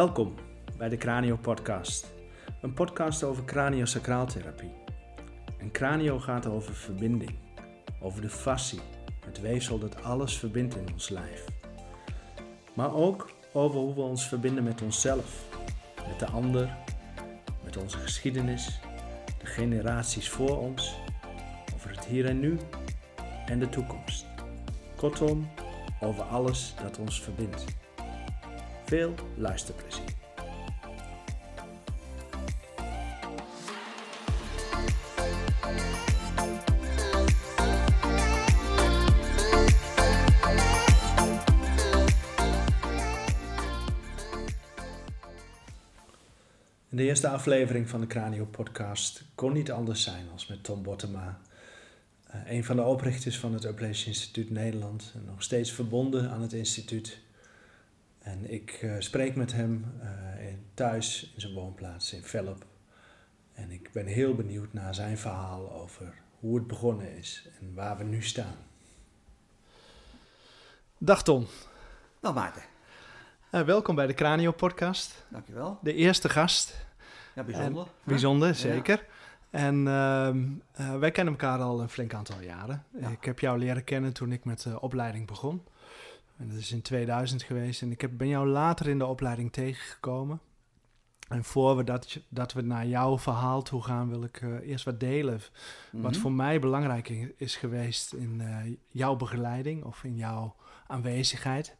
Welkom bij de Cranio Podcast, een podcast over craniosacraaltherapie. En cranio gaat over verbinding, over de fascie, het weefsel dat alles verbindt in ons lijf. Maar ook over hoe we ons verbinden met onszelf, met de ander, met onze geschiedenis, de generaties voor ons, over het hier en nu en de toekomst. Kortom, over alles dat ons verbindt. Veel luisterplezier. Eerste aflevering van de Cranio Podcast kon niet anders zijn als met Tom Bottema, eh, een van de oprichters van het Upplands Instituut Nederland, en nog steeds verbonden aan het instituut. En ik uh, spreek met hem uh, in, thuis in zijn woonplaats in Velp. En ik ben heel benieuwd naar zijn verhaal over hoe het begonnen is en waar we nu staan. Dag Tom. Dag Maarten. Uh, welkom bij de Cranio Podcast. Dankjewel. De eerste gast. Ja, bijzonder. En, bijzonder, zeker. En uh, wij kennen elkaar al een flink aantal jaren. Ja. Ik heb jou leren kennen toen ik met de opleiding begon. En dat is in 2000 geweest. En ik heb, ben jou later in de opleiding tegengekomen. En voor we dat, dat we naar jouw verhaal toe gaan, wil ik uh, eerst wat delen. Mm -hmm. Wat voor mij belangrijk is geweest in uh, jouw begeleiding of in jouw aanwezigheid.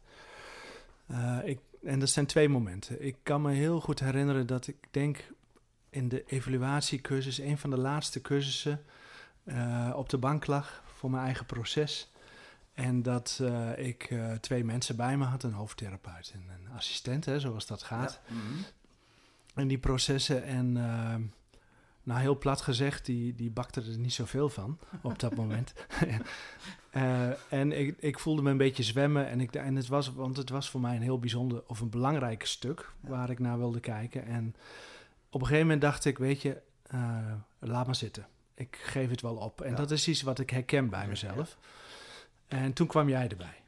Uh, ik, en dat zijn twee momenten. Ik kan me heel goed herinneren dat ik denk in de evaluatiecursus, een van de laatste cursussen, op de bank lag voor mijn eigen proces. En dat uh, ik uh, twee mensen bij me had, een hoofdtherapeut en een assistent, hè, zoals dat gaat. Ja. Mm -hmm. En die processen, en uh, nou heel plat gezegd, die, die bakte er niet zoveel van op dat moment. en ik, ik voelde me een beetje zwemmen en, ik, en het was, want het was voor mij een heel bijzonder of een belangrijk stuk ja. waar ik naar wilde kijken. En op een gegeven moment dacht ik, weet je, laat maar zitten. Ik geef het wel op. En ja. dat is iets wat ik herken bij mezelf. En toen kwam jij erbij.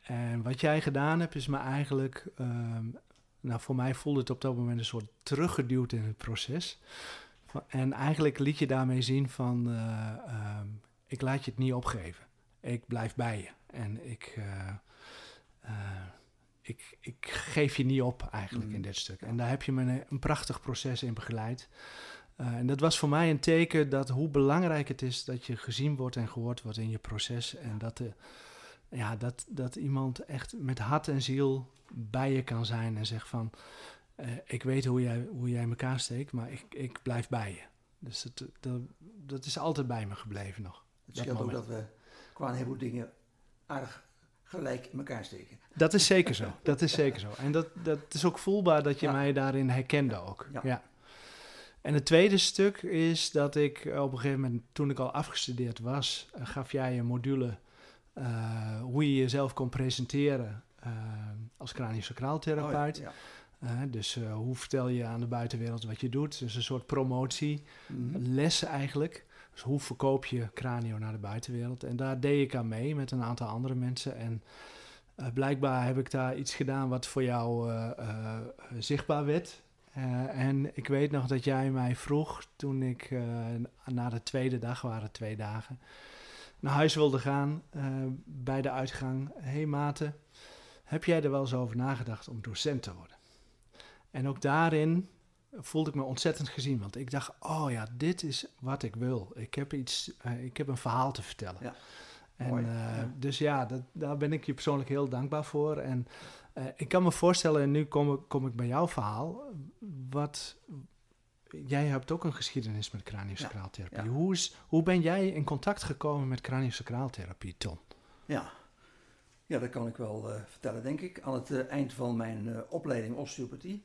En wat jij gedaan hebt, is me eigenlijk, um, nou voor mij voelde het op dat moment een soort teruggeduwd in het proces. En eigenlijk liet je daarmee zien van, uh, um, ik laat je het niet opgeven. Ik blijf bij je. En ik, uh, ik, ik geef je niet op eigenlijk mm. in dit stuk. En daar heb je me een, een prachtig proces in begeleid. Uh, en dat was voor mij een teken dat hoe belangrijk het is dat je gezien wordt en gehoord wordt in je proces. En dat, de, ja, dat, dat iemand echt met hart en ziel bij je kan zijn en zegt van... Uh, ik weet hoe jij, hoe jij elkaar steekt, maar ik, ik blijf bij je. Dus dat, dat, dat is altijd bij me gebleven nog. Het scheelt ook dat we qua een heleboel dingen aardig gelijk in elkaar steken. Dat is zeker zo, dat is zeker zo. En dat, dat is ook voelbaar dat je ja. mij daarin herkende ook. ja. ja. En het tweede stuk is dat ik op een gegeven moment, toen ik al afgestudeerd was, uh, gaf jij een module uh, hoe je jezelf kon presenteren uh, als craniosacraaltherapeut. Oh, ja, dus hoe vertel je aan de buitenwereld wat je doet? Dus een soort promotie, mm -hmm. eigenlijk. Dus hoe verkoop je cranio naar de buitenwereld? En daar deed ik aan mee met een aantal andere mensen. En blijkbaar heb ik daar iets gedaan wat voor jou zichtbaar werd. En ik weet nog dat jij mij vroeg toen ik na de tweede dag, waren twee dagen, naar huis wilde gaan bij de uitgang. Hé hey, Maarten, heb jij er wel eens over nagedacht om docent te worden? En ook daarin voelde ik me ontzettend gezien, want ik dacht, oh ja, dit is wat ik wil. Ik heb, iets, ik heb een verhaal te vertellen. Ja. En, ja. Dus ja, dat, daar ben ik je persoonlijk heel dankbaar voor. En uh, ik kan me voorstellen, en nu kom ik, kom ik bij jouw verhaal, wat... Jij hebt ook een geschiedenis met craniosacraaltherapie. Ja, ja. hoe, is, hoe ben jij in contact gekomen met craniosacraaltherapie, Ton? Ja. ja, dat kan ik wel uh, vertellen, denk ik. Aan het uh, eind van mijn opleiding osteopathie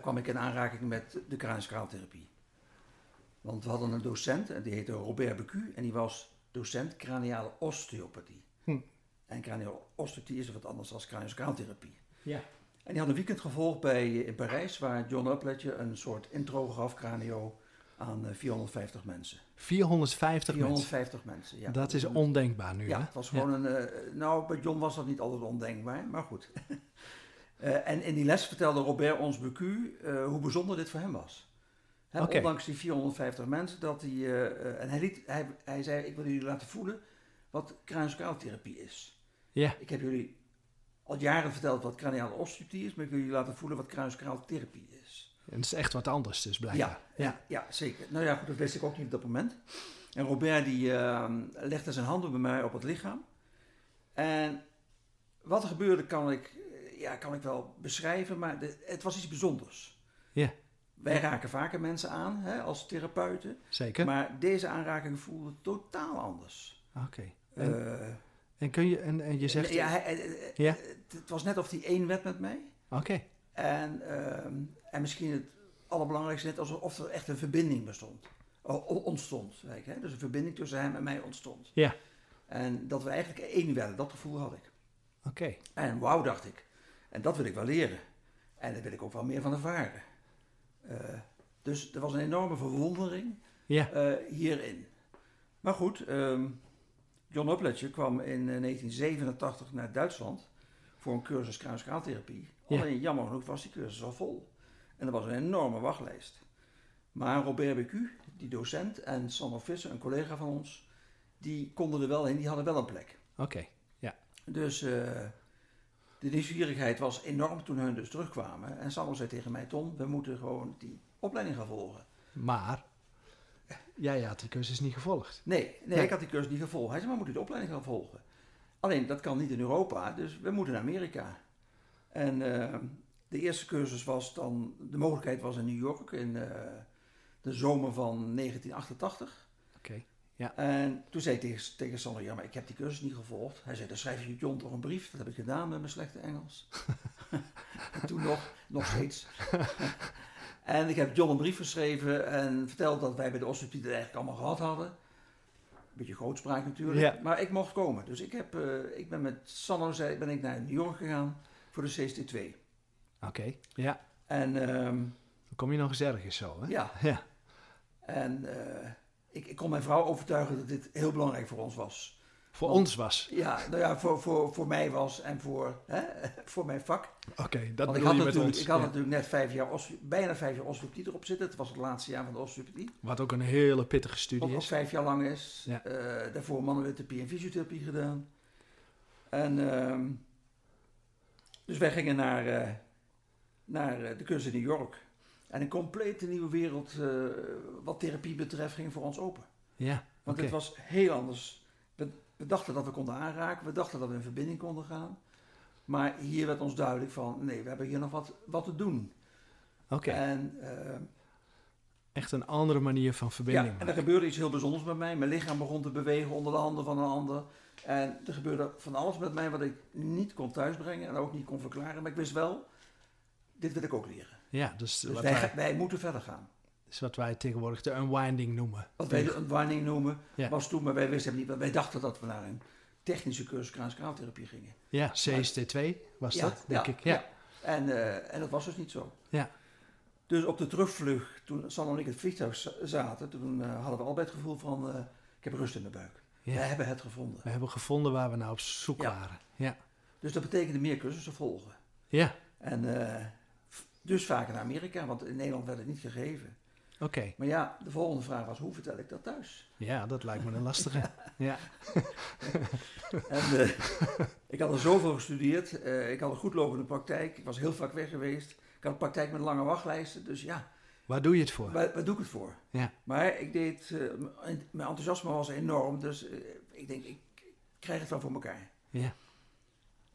kwam ik in aanraking met de craniosacraaltherapie. Want we hadden een docent, en die heette Robert Becu, en die was docent craniale osteopathie. Hm. En craniostotie is wat anders dan craniosacraaltherapie. Ja. En die had een weekend gevolgd bij, in Parijs, waar John Upletje een soort intro gaf, cranio, aan 450 mensen. 450, 450 mensen? mensen, ja. Dat is ondenkbaar nu, Ja, hè? het was gewoon ja. een... Uh, nou, bij John was dat niet altijd ondenkbaar, maar goed. Eh, en in die les vertelde Robert ons Becu eh, hoe bijzonder dit voor hem was. Hè, Oké. Ondanks die 450 mensen, dat hij, eh, en hij, liet, hij, hij zei, ik wil jullie laten voelen wat craniosacraaltherapie is. Ja, Ik heb jullie al jaren verteld wat craniale osteopathie is, maar ik wil jullie laten voelen wat craniosacraaltherapie is. en het is echt wat anders dus blijkbaar. Ja, ja. ja, zeker. Nou ja, goed, dat wist ik ook niet op dat moment. En Robert die eh, legde zijn handen bij mij op het lichaam. En wat er gebeurde kan ik, ja, kan ik wel beschrijven, maar de- het was iets bijzonders. Ja. Wij raken vaker mensen aan hè, als therapeuten, Zeker? maar deze aanraking voelde totaal anders. Oké. En, Eh, en kun je, en, en je zegt... ja, hij- hij- Ja? het, het was net of hij één werd met mij. Oké, En, ehm, en misschien het allerbelangrijkste, net alsof er echt een verbinding bestond. O- ontstond. Je, hè? Dus een verbinding tussen hem en mij ontstond. Ja. En dat we eigenlijk één werden, dat gevoel had ik. oké. En wauw, dacht ik. En dat wil ik wel leren. En daar wil ik ook wel meer van ervaren. Eh, dus er was een enorme verwondering Ja, eh, hierin. Maar goed, ehm, John Upledger kwam in eh, 1987 naar Duitsland voor een cursus kruiskaaltherapie. Ja. Alleen jammer genoeg was die cursus al vol. En er was een enorme wachtlijst. Maar Robert Becu, die docent, en Sander Visser, een collega van ons, die konden er wel heen, die hadden wel een plek. oké. Dus eh, de nieuwsgierigheid was enorm toen hun dus terugkwamen. En Sander zei tegen mij, Tom, we moeten gewoon die opleiding gaan volgen. Maar, jij had die cursus niet gevolgd. Nee, nee, Nee. ik had die cursus niet gevolgd. Hij zei, maar moet u de opleiding gaan volgen? Alleen, dat kan niet in Europa, dus we moeten naar Amerika. En eh, de eerste cursus was dan, de mogelijkheid was in New York in eh, de zomer van 1988. Oké. En toen zei ik tegen, tegen Sander, ja, maar ik heb die cursus niet gevolgd. Hij zei, dan schrijf je John toch een brief? Dat heb ik gedaan met mijn slechte Engels. en toen nog, nog steeds. en ik heb John een brief geschreven en verteld dat wij bij de osteopathie het eigenlijk allemaal gehad hadden. Beetje grootspraak natuurlijk. Ja. Maar ik mocht komen. Dus ik, heb, eh, ik ben met Sander ben ik naar New York gegaan voor de CST2. Oké, ja. En ehm, Dan kom je nog eens ergens zo, hè? ja, Ja, en eh, ik, ik kon mijn vrouw overtuigen dat dit heel belangrijk voor ons was. voor Want- ons was. Ja, nou ja, voor, voor, voor mij was en voor, hè, voor mijn vak. Oké, dat bedoel had, je met natuurlijk, ons. ik had Ja. natuurlijk net vijf jaar, bijna vijf jaar osteopathie erop zitten. Het was het laatste jaar van de osteopathie. Wat ook een hele pittige Wat studie ook is. vijf jaar lang is. Ja. Eh, daarvoor mannentherapie en fysiotherapie gedaan. En ehm, dus wij gingen naar, eh, naar eh, de cursus in New York. En een complete nieuwe wereld eh, wat therapie betreft ging voor ons open. Ja, Want oké. het was heel anders. We, we dachten dat we konden aanraken, we dachten dat we in verbinding konden gaan. Maar hier werd ons duidelijk van, nee, we hebben hier nog wat, wat te doen. Oké, En, eh, echt een andere manier van ja, verbinding. en er gebeurde iets heel bijzonders met mij. Mijn lichaam begon te bewegen onder de handen van een ander. En er gebeurde van alles met mij wat ik niet kon thuisbrengen en ook niet kon verklaren. Maar ik wist wel, dit wil ik ook leren. Ja, dus, Dus wij, wij, wij moeten verder gaan. is wat wij tegenwoordig de unwinding noemen. Wat wij de unwinding noemen, Ja. was toen, maar wij wisten niet. want Wij dachten dat we naar een technische cursus kraanskaaltherapie gingen. Ja, CST2 was Ja, dat, denk ja, ik. Ja. En, eh, en dat was dus niet zo. Ja. Dus op de terugvlucht, toen Sander en ik in het vliegtuig za- zaten, toen eh, hadden we allebei het gevoel van, eh, ik heb rust in mijn buik. We hebben het gevonden. We hebben gevonden waar we naar op zoek waren. Ja. Dus dat betekende meer cursussen volgen. Ja, En dus vaker naar Amerika, want in Nederland werd het niet gegeven. oké. Maar ja, de volgende vraag was, hoe vertel ik dat thuis? Ja, dat lijkt me een lastige. Ja. En eh, ik had er zoveel gestudeerd, eh, ik had een goed lopende praktijk, ik was heel vaak weg geweest. Ik had een praktijk met lange wachtlijsten, dus ja, Waar doe je het voor? Waar, waar doe ik het voor? Ja. Maar ik deed, eh, mijn- enthousiasme was enorm, dus ik denk, ik krijg het wel voor elkaar. Ja.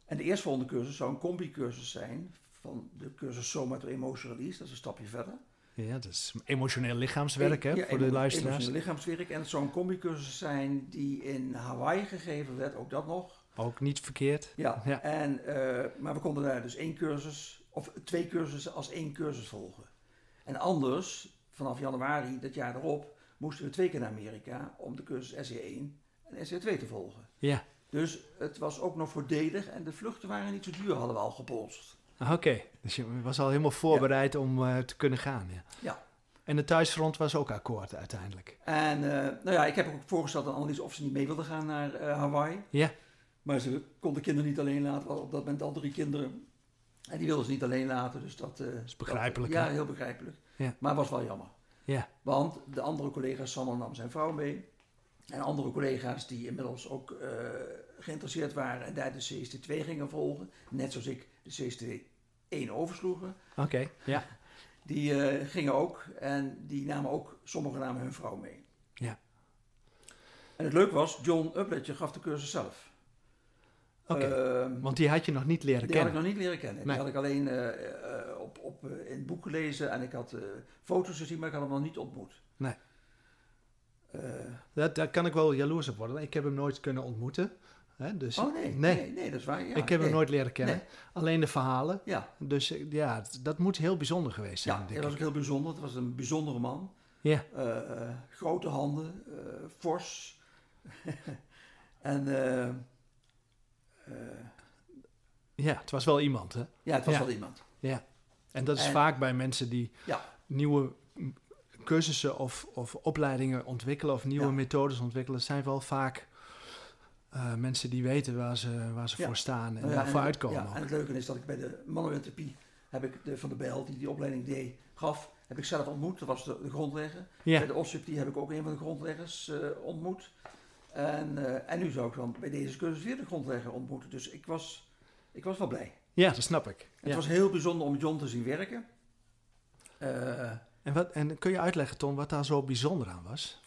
En de eerstvolgende cursus zou een combi-cursus zijn van de cursus Somato-Emotional Release, dat is een stapje verder. Ja, dat is emotioneel lichaamswerk, hè, Ja, voor de luisteraars. Emotioneel lichaamswerk. En het zou een combi-cursus zijn die in Hawaii gegeven werd, ook dat nog. Ook niet verkeerd. Ja, Ja. En, eh, maar we konden daar dus één cursus, of twee cursussen als één cursus volgen. En anders, vanaf januari dat jaar erop, moesten we twee keer naar Amerika om de cursus SE1 en SE2 te volgen. Ja, Dus het was ook nog voordelig en de vluchten waren niet zo duur, hadden we al gepolst. Ah, oké. Dus je was al helemaal voorbereid om eh, te kunnen gaan. Ja. Ja. En de thuisfront was ook akkoord uiteindelijk. En eh, nou ja, ik heb ook voorgesteld aan Annelies of ze niet mee wilde gaan naar eh, Hawaii. Ja. Maar ze kon de kinderen niet alleen laten, want op dat moment al drie kinderen En die wilden ze niet alleen laten, dus dat... is begrijpelijk, dat- ja, heel begrijpelijk. Ja. Maar was wel jammer. Ja. Want de andere collega's, Sander nam zijn vrouw mee. En andere collega's die inmiddels ook geïnteresseerd waren en daar de CST2 gingen volgen. Net zoals ik de CST1 oversloegen. Oké, ja. Die eh, gingen ook en die namen ook, sommigen namen hun vrouw mee. Ja. En het leuke was, John Upletje gaf de cursus zelf. Oké, Ehm, want die had je nog niet leren die had ik kennen. nog niet leren kennen. Nee. Die had ik alleen eh, eh, op, op, in het boek gelezen en ik had foto's gezien, maar ik had hem nog niet ontmoet. Nee. Eh, Dat, daar kan ik wel jaloers op worden. Ik heb hem nooit kunnen ontmoeten. Hè, dus oh nee, nee. nee, nee, dat is waar. Ja, ik heb nee. hem nooit leren kennen. Alleen de verhalen. Ja, Dus eh, ja, dat moet heel bijzonder geweest zijn, ja dat was ook heel bijzonder. Het was een bijzondere man. Ja, Eh, eh, grote handen, fors. en ja, het was wel iemand, hè? ja, het was Ja. wel iemand. Ja. En dat is En- vaak bij mensen die Ja. nieuwe cursussen of, of opleidingen ontwikkelen of nieuwe Ja. methodes ontwikkelen, zijn wel vaak eh, mensen die weten waar ze, waar ze Ja. voor staan en Nou ja, daarvoor en- uitkomen. Ja, en het leuke is dat ik bij de manueltherapie heb ik de, van de Bijl, die die opleiding deed, gaf, heb ik zelf ontmoet. Dat was de, de grondlegger. Bij de osteopathie heb ik ook een van de grondleggers eh, ontmoet. En, eh, en nu zou ik dan bij deze cursus weer de grondlegger ontmoeten. Dus ik was, ik was wel blij. ja, dat snap ik. Het was heel bijzonder om John te zien werken. En, wat, en kun je uitleggen, Tom, wat daar zo bijzonder aan was?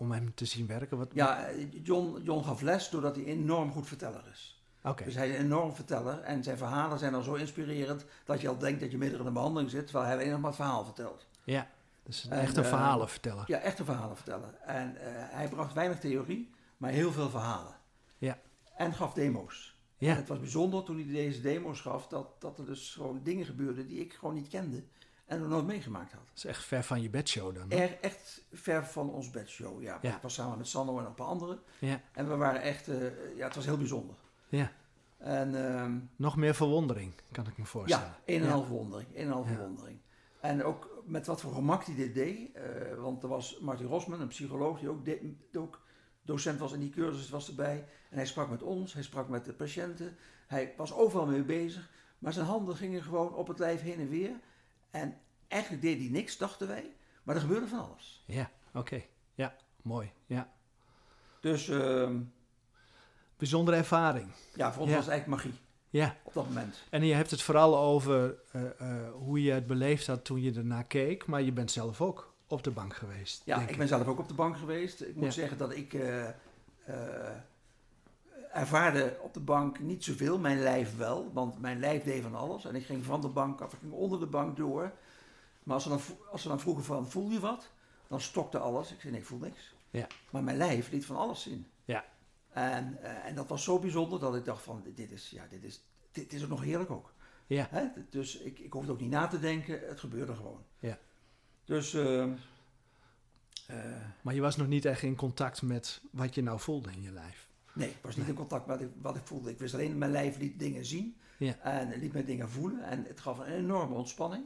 Om hem te zien werken? Wat, ja, John, John gaf les doordat hij enorm goed verteller is. Oké, Dus hij is een enorm verteller en zijn verhalen zijn dan zo inspirerend dat je al denkt dat je midden in een behandeling zit, terwijl hij alleen nog maar het verhaal vertelt. ja. Dus En, een eh, verhalenverteller. Ja, echte verhalen vertellen. En eh, hij bracht weinig theorie, maar heel veel verhalen. Ja. En gaf demo's. Ja. En het was bijzonder toen hij deze demo's gaf, dat, dat er dus gewoon dingen gebeurden die ik gewoon niet kende en nog nooit meegemaakt had. Dat is echt ver van je bedshow dan. Er, echt ver van ons bedshow, ja. Ja. Ik was samen met Sanno en een paar anderen. Ja. En we waren echt, eh, ja, het was heel bijzonder. Ja. En ehm, Nog meer verwondering, kan ik me voorstellen. ja, een en een half verwondering. Een en half verwondering. En ook met wat voor gemak hij dit deed. eh, want er was Martin Rosman, een psycholoog, die ook, de- ook docent was in die cursus, was erbij. En hij sprak met ons, hij sprak met de patiënten. Hij was overal mee bezig. Maar zijn handen gingen gewoon op het lijf heen en weer. En eigenlijk deed hij niks, dachten wij. Maar er gebeurde van alles. Ja, oké. Ja, mooi. Ja. Dus ehm, Bijzondere ervaring. ja, voor ons Ja. was het eigenlijk magie Ja. op dat moment. En je hebt het vooral over eh, eh, hoe je het beleefd had toen je ernaar keek, maar je bent zelf ook op de bank geweest. Ja, ik ben zelf ook op de bank geweest. Ik moet Ja. zeggen dat ik eh, ervaarde op de bank niet zoveel, mijn lijf wel, want mijn lijf deed van alles. En ik ging van de bank af, ik ging onder de bank door. Maar als ze dan, als ze dan vroegen van, voel je wat? Dan stokte alles. Ik zei, nee, ik voel niks. Ja. Maar mijn lijf liet van alles zien. Ja. En, eh, en dat was zo bijzonder dat ik dacht van, dit is, ja, dit is, dit is ook nog heerlijk ook. Ja. Hè? Dus ik, ik hoefde ook niet na te denken, het gebeurde gewoon. Ja. Dus... ehm, eh, Maar je was nog niet echt in contact met wat je nou voelde in je lijf. Nee, ik was niet in contact met wat ik, wat ik voelde. Ik wist alleen dat mijn lijf liet dingen zien Ja. en liet mij dingen voelen. En het gaf een enorme ontspanning.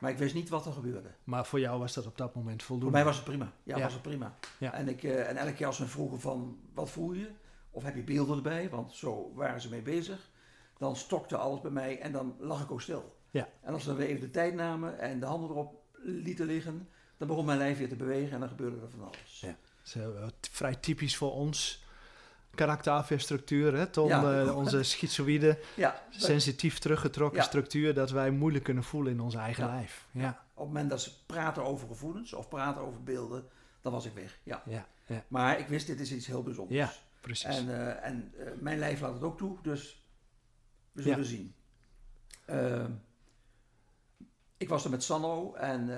Maar ik wist niet wat er gebeurde. Maar voor jou was dat op dat moment voldoende. Voor mij was het prima. Ja, Ja. was het prima. Ja. En, ik, eh, en elke keer als ze me vroegen van, wat voel je? Of heb je beelden erbij? Want zo waren ze mee bezig. Dan stokte alles bij mij en dan lag ik ook stil. Ja. En als ze dan weer even de tijd namen en de handen erop lieten liggen, dan begon mijn lijf weer te bewegen en dan gebeurde er van alles. Ja. Dat is eh, wat vrij typisch voor ons karakterafweerstructuur, hè Tom? Ja. Eh, onze schizoïde, Ja, sensitief teruggetrokken Ja. structuur, dat wij moeilijk kunnen voelen in ons eigen lijf. Ja, Op het moment dat ze praten over gevoelens of praten over beelden, dan was ik weg. Ja. Maar ik wist, dit is iets heel bijzonders. Ja, precies. En, eh, en eh, mijn lijf laat het ook toe, dus we zullen zien. Ehm, ik was er met Sanno en,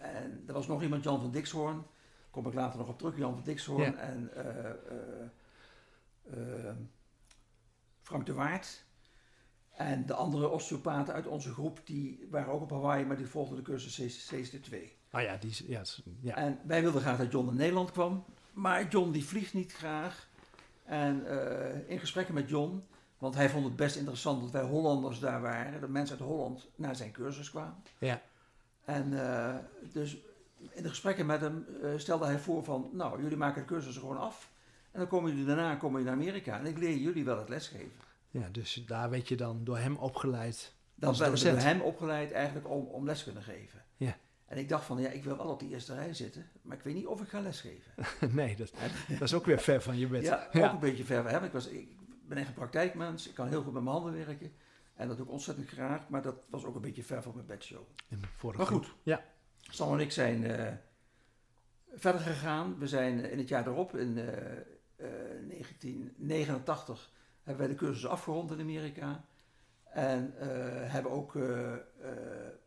en er was nog iemand, Jan van Dixhoorn. Daar kom ik later nog op terug, Jan van Dixhoorn. En Frank de Waard. En de andere osteopaten uit onze groep, die waren ook op Hawaii, maar die volgden de cursus CST2. Ah ja, die, ja. En wij wilden graag dat John naar Nederland kwam. Maar John die vliegt niet graag. En eh, in gesprekken met John, want hij vond het best interessant dat wij Hollanders daar waren. Dat mensen uit Holland naar zijn cursus kwamen. Ja. En eh, dus in de gesprekken met hem eh, stelde hij voor van, nou jullie maken de cursus gewoon af. En dan komen jullie daarna komen jullie naar Amerika. En ik leer jullie wel het lesgeven. ja, dus daar werd je dan door hem opgeleid Dan werden we door hem opgeleid eigenlijk om, om les kunnen geven. Ja. En ik dacht van, ja, ik wil wel op die eerste rij zitten, maar ik weet niet of ik ga lesgeven. nee, dat, dat is ook weer ver van je bed. Ja, ook een beetje ver van hem. Ik, was, ik ben echt een praktijkmens, ik kan heel goed met mijn handen werken. En dat doe ik ontzettend graag, maar dat was ook een beetje ver van mijn bedshow. In de vorige Maar goed. groep. Ja. Sam en ik zijn eh, verder gegaan. We zijn in het jaar erop, in eh, eh, 1989, hebben wij de cursus afgerond in Amerika. En eh, hebben ook eh, eh,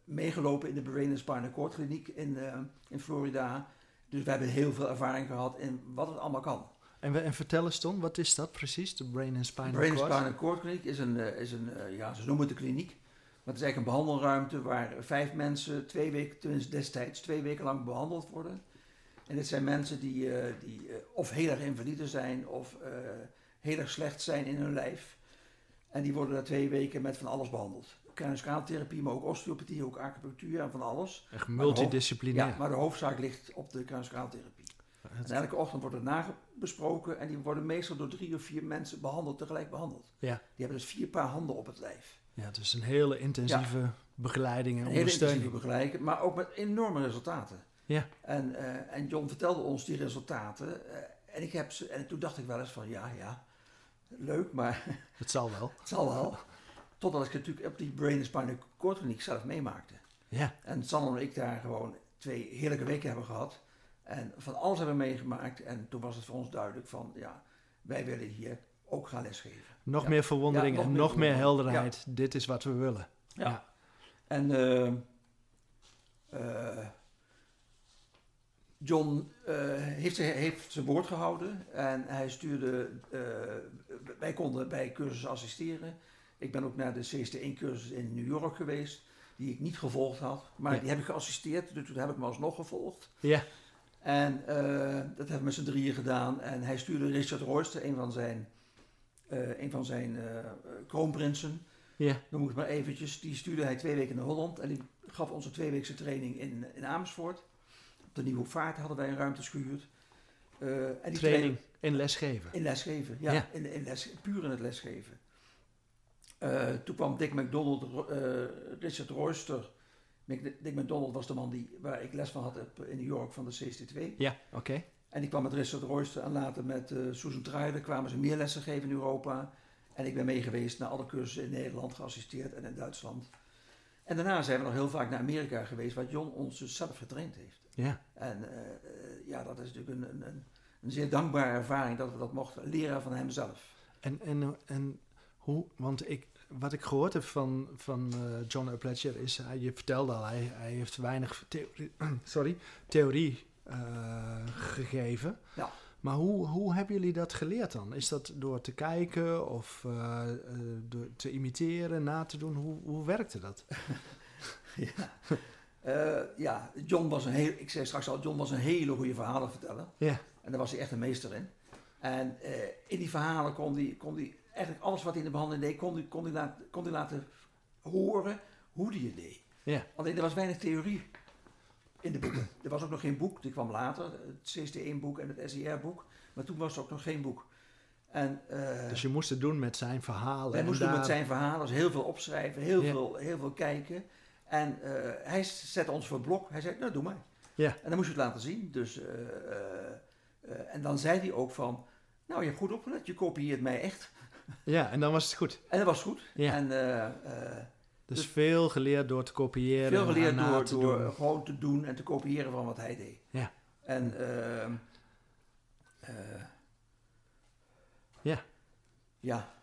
meegelopen in de Brain and Spinal Cord Kliniek in, eh, in Florida. Dus we hebben heel veel ervaring gehad in wat het allemaal kan. En, we- en vertel eens Ton, wat is dat precies? De Brain and Spinal Brain and Cord? Spinal Cord Kliniek is een, eh, is een eh, ja, ze noemen het een kliniek. Maar het is eigenlijk een behandelruimte waar vijf mensen twee weken, tenminste destijds, twee weken lang behandeld worden. En dit zijn mensen die, eh, die eh, of heel erg invalide zijn of eh, heel erg slecht zijn in hun lijf. En die worden na twee weken met van alles behandeld. Kruiskraaltherapie, maar ook osteopathie, ook acupunctuur en van alles. Echt multidisciplinair. Ja, maar de hoofdzaak ligt op de kruiskraaltherapie. En elke ochtend wordt het nagebesproken en die worden meestal door drie of vier mensen behandeld, tegelijk behandeld. Ja. Die hebben dus vier paar handen op het lijf. ja, dus een hele intensieve begeleiding en Een hele ondersteuning. intensieve begeleiding, maar ook met enorme resultaten. Ja. En, eh, en John vertelde ons die resultaten. eh, en, ik heb ze, en toen dacht ik wel eens van ja, ja, leuk, maar Het zal wel. het zal wel. Totdat ik natuurlijk op die Brain and Spinal Cord Clinic zelf meemaakte. Ja. En Sanne en ik daar gewoon twee heerlijke weken hebben gehad. En van alles hebben meegemaakt. En toen was het voor ons duidelijk van, ja, wij willen hier ook gaan lesgeven. Nog Ja. meer verwondering Ja, nog en meer nog meer helderheid. Dit is wat we willen. Ja. Ja. En eh, eh, John eh, heeft, zijn- heeft zijn woord gehouden en hij stuurde, eh, wij konden bij cursussen assisteren. Ik ben ook naar de CST1-cursus in New York geweest, die ik niet gevolgd had, maar Ja. die heb ik geassisteerd, dus toen heb ik hem alsnog gevolgd. Ja. En eh, dat hebben we met z'n drieën gedaan. En hij stuurde Richard Royster, een van zijn, een van zijn kroonprinsen, Ja. noem ik het maar eventjes. Die stuurde hij twee weken naar Holland en die gaf ons een tweeweekse training in, in Amersfoort. De Nieuwe Vaart hadden wij een ruimte gehuurd. Eh, en die Training in lesgeven. in lesgeven, ja. Ja. In, in les, puur in het lesgeven. Eh, toen kwam Dick McDonald, eh, Richard Royster. Dick McDonald was de man die, waar ik les van had op- in New York van de CST2. Ja, oké. En die kwam met Richard Royster en later met Susan Truijden kwamen ze meer lessen geven in Europa. En ik ben mee geweest naar alle cursussen in Nederland, geassisteerd en in Duitsland. En daarna zijn we nog heel vaak naar Amerika geweest, waar John ons dus zelf getraind heeft. Ja. En eh, ja, dat is natuurlijk een, een, een, zeer dankbare ervaring dat we dat mochten leren van hemzelf. En, en, en hoe, want ik, wat ik gehoord heb van, van eh, John Upledger is, hij, je vertelde al, hij, hij heeft weinig theorie, sorry, theorie eh, gegeven. Ja. Maar hoe, hoe hebben jullie dat geleerd dan? Is dat door te kijken of door te imiteren, na te doen? Hoe, hoe werkte dat? ja. Eh, ja, John was een heel, ik zei straks al, John was een hele goede verhalenverteller. Ja. En daar was hij echt een meester in. En eh, in die verhalen kon hij, kon hij eigenlijk alles wat hij in de behandeling deed, kon hij, kon hij, laten, kon hij laten horen hoe hij het deed. Ja. Alleen er was weinig theorie in de boeken. Er was ook nog geen boek, die kwam later, het CST1-boek en het SIR-boek. Maar toen was er ook nog geen boek. En, eh, Dus je moest het doen met zijn verhalen. wij en moesten daar- met zijn verhalen dus heel veel opschrijven, heel, Ja. veel, heel veel kijken. En eh, hij zette ons voor het blok. Hij zei, nou doe maar. Ja. En dan moest je het laten zien. Dus, eh, eh, en dan zei hij ook van, nou je hebt goed opgelet, je kopieert mij echt. Ja, en dan was het goed. En dat was goed. Ja. En Dus, Dus- veel geleerd door te kopiëren. veel geleerd door, te door doen. gewoon te doen en te kopiëren van wat hij deed. Ja. En ehm, eh, Ja. Ja,